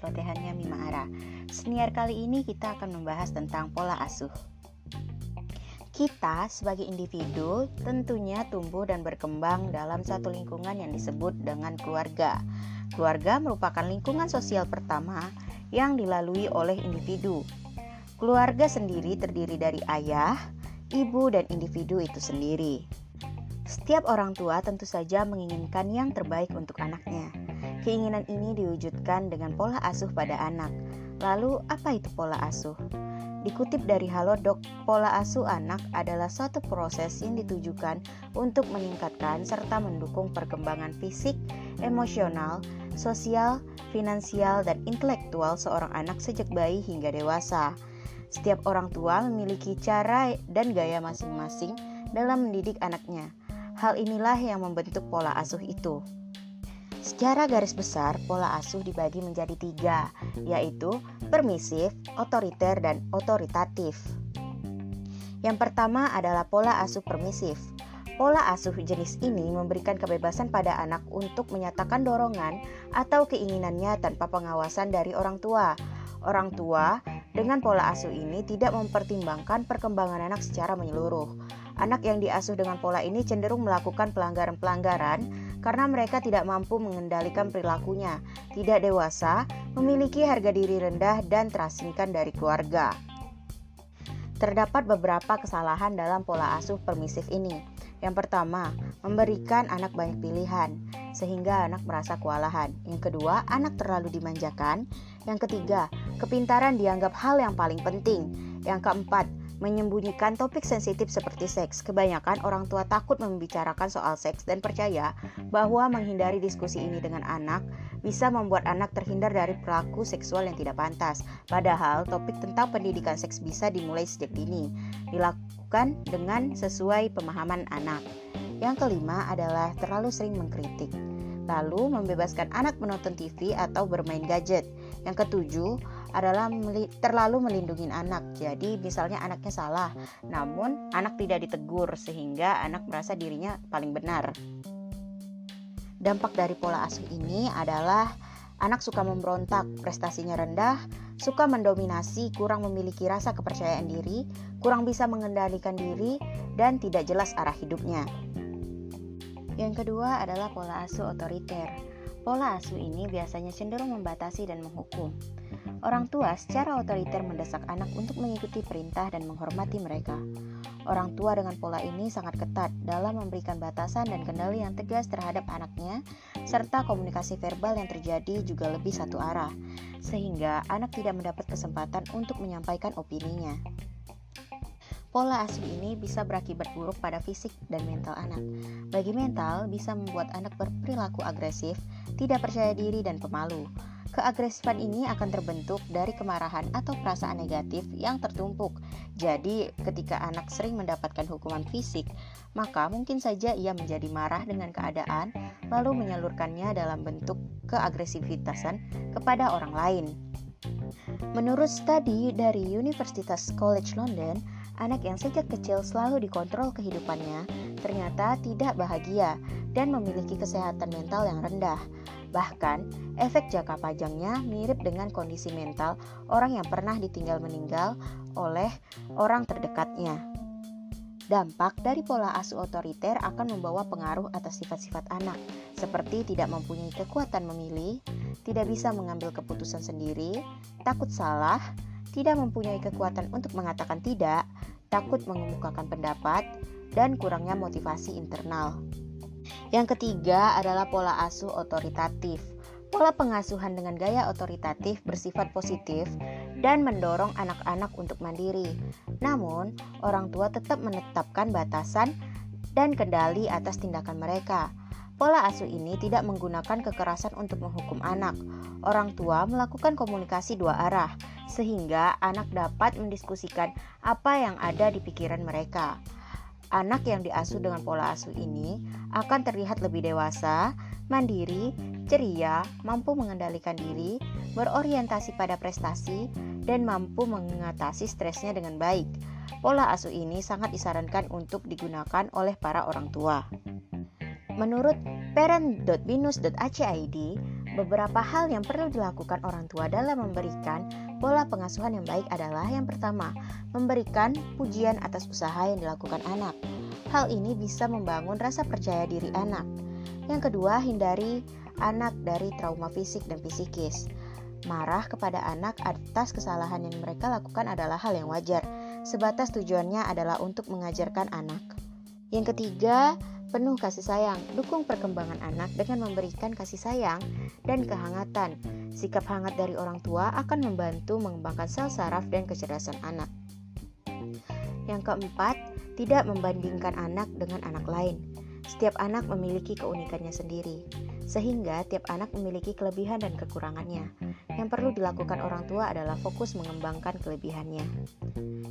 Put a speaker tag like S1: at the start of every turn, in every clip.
S1: celotehannya Mima Ara. Senior kali ini kita akan membahas tentang pola asuh. Kita sebagai individu tentunya tumbuh dan berkembang dalam satu lingkungan yang disebut dengan keluarga. Keluarga merupakan lingkungan sosial pertama yang dilalui oleh individu. Keluarga sendiri terdiri dari ayah, ibu, dan individu itu sendiri. Setiap orang tua tentu saja menginginkan yang terbaik untuk anaknya. Keinginan ini diwujudkan dengan pola asuh pada anak. Lalu, apa itu pola asuh? Dikutip dari Halodoc, pola asuh anak adalah suatu proses yang ditujukan untuk meningkatkan serta mendukung perkembangan fisik, emosional, sosial, finansial, dan intelektual seorang anak sejak bayi hingga dewasa. Setiap orang tua memiliki cara dan gaya masing-masing dalam mendidik anaknya. Hal inilah yang membentuk pola asuh itu. Secara garis besar, pola asuh dibagi menjadi tiga, yaitu permisif, otoriter, dan otoritatif. Yang pertama adalah pola asuh permisif. Pola asuh jenis ini memberikan kebebasan pada anak untuk menyatakan dorongan atau keinginannya tanpa pengawasan dari orang tua. Orang tua dengan pola asuh ini tidak mempertimbangkan perkembangan anak secara menyeluruh. Anak yang diasuh dengan pola ini cenderung melakukan pelanggaran-pelanggaran karena mereka tidak mampu mengendalikan perilakunya, tidak dewasa, memiliki harga diri rendah, dan terasingkan dari keluarga. Terdapat beberapa kesalahan dalam pola asuh permisif ini. Yang pertama, memberikan anak banyak pilihan sehingga anak merasa kewalahan. Yang kedua, anak terlalu dimanjakan. Yang ketiga, kepintaran dianggap hal yang paling penting. Yang keempat, menyembunyikan topik sensitif seperti seks. Kebanyakan orang tua takut membicarakan soal seks dan percaya bahwa menghindari diskusi ini dengan anak bisa membuat anak terhindar dari perilaku seksual yang tidak pantas. Padahal topik tentang pendidikan seks bisa dimulai sejak dini, dilakukan dengan sesuai pemahaman anak. Yang kelima adalah terlalu sering mengkritik. Lalu membebaskan anak menonton TV atau bermain gadget. Yang ketujuh, adalah terlalu melindungi anak. Jadi misalnya anaknya salah, namun anak tidak ditegur sehingga anak merasa dirinya paling benar. Dampak dari pola asuh ini adalah anak suka memberontak, prestasinya rendah, suka mendominasi, kurang memiliki rasa kepercayaan diri, kurang bisa mengendalikan diri, dan tidak jelas arah hidupnya. Yang kedua adalah pola asuh otoriter. Pola asuh ini biasanya cenderung membatasi dan menghukum. Orang tua secara otoriter mendesak anak untuk mengikuti perintah dan menghormati mereka. Orang tua dengan pola ini sangat ketat dalam memberikan batasan dan kendali yang tegas terhadap anaknya, serta komunikasi verbal yang terjadi juga lebih satu arah, sehingga anak tidak mendapat kesempatan untuk menyampaikan opininya. Pola asuh ini bisa berakibat buruk pada fisik dan mental anak. Bagi mental, bisa membuat anak berperilaku agresif, tidak percaya diri, dan pemalu. Keagresifan ini akan terbentuk dari kemarahan atau perasaan negatif yang tertumpuk. Jadi, ketika anak sering mendapatkan hukuman fisik, maka mungkin saja ia menjadi marah dengan keadaan, lalu menyalurkannya dalam bentuk keagresivitasan kepada orang lain. Menurut studi dari Universitas College London, anak yang sejak kecil selalu dikontrol kehidupannya ternyata tidak bahagia dan memiliki kesehatan mental yang rendah. Bahkan, efek jangka panjangnya mirip dengan kondisi mental orang yang pernah ditinggal meninggal oleh orang terdekatnya. Dampak dari pola asuh otoriter akan membawa pengaruh atas sifat-sifat anak, seperti tidak mempunyai kekuatan memilih, tidak bisa mengambil keputusan sendiri, takut salah, tidak mempunyai kekuatan untuk mengatakan tidak, takut mengemukakan pendapat, dan kurangnya motivasi internal. Yang ketiga adalah pola asuh otoritatif. Pola pengasuhan dengan gaya otoritatif bersifat positif dan mendorong anak-anak untuk mandiri. Namun, orang tua tetap menetapkan batasan dan kendali atas tindakan mereka. Pola asuh ini tidak menggunakan kekerasan untuk menghukum anak. Orang tua melakukan komunikasi dua arah, sehingga anak dapat mendiskusikan apa yang ada di pikiran mereka. Anak yang diasuh dengan pola asuh ini akan terlihat lebih dewasa, mandiri, ceria, mampu mengendalikan diri, berorientasi pada prestasi, dan mampu mengatasi stresnya dengan baik. Pola asuh ini sangat disarankan untuk digunakan oleh para orang tua. Menurut parent.binus.ac.id, Beberapa hal yang perlu dilakukan orang tua dalam memberikan pola pengasuhan yang baik adalah yang pertama, memberikan pujian atas usaha yang dilakukan anak. Hal ini bisa membangun rasa percaya diri anak. Yang kedua, hindari anak dari trauma fisik dan psikis. Marah kepada anak atas kesalahan yang mereka lakukan adalah hal yang wajar, sebatas tujuannya adalah untuk mengajarkan anak. Yang ketiga, penuh kasih sayang. Dukung perkembangan anak dengan memberikan kasih sayang dan kehangatan. Sikap hangat dari orang tua akan membantu mengembangkan sel saraf dan kecerdasan anak. Yang keempat, tidak membandingkan anak dengan anak lain. Setiap anak memiliki keunikannya sendiri, sehingga tiap anak memiliki kelebihan dan kekurangannya. Yang perlu dilakukan orang tua adalah fokus mengembangkan kelebihannya.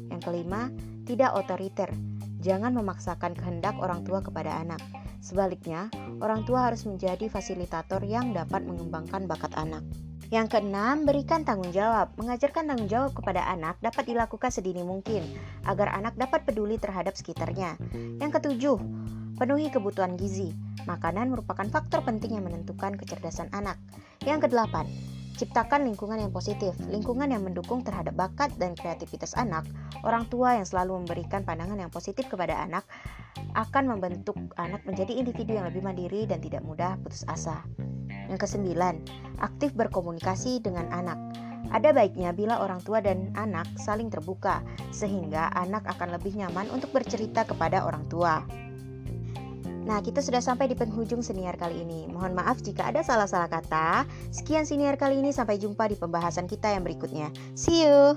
S1: Yang kelima, tidak otoriter. Jangan memaksakan kehendak orang tua kepada anak. Sebaliknya, orang tua harus menjadi fasilitator yang dapat mengembangkan bakat anak. Yang keenam, berikan tanggung jawab. Mengajarkan tanggung jawab kepada anak dapat dilakukan sedini mungkin agar anak dapat peduli terhadap sekitarnya. Yang ketujuh, penuhi kebutuhan gizi. Makanan merupakan faktor penting yang menentukan kecerdasan anak. Yang kedelapan, Ciptakan lingkungan yang positif, lingkungan yang mendukung terhadap bakat dan kreativitas anak. Orang tua yang selalu memberikan pandangan yang positif kepada anak akan membentuk anak menjadi individu yang lebih mandiri dan tidak mudah putus asa. Yang kesembilan, aktif berkomunikasi dengan anak. Ada baiknya bila orang tua dan anak saling terbuka, sehingga anak akan lebih nyaman untuk bercerita kepada orang tua. Nah, kita sudah sampai di penghujung senior kali ini. Mohon maaf jika ada salah-salah kata. Sekian senior kali ini, sampai jumpa di pembahasan kita yang berikutnya. See you!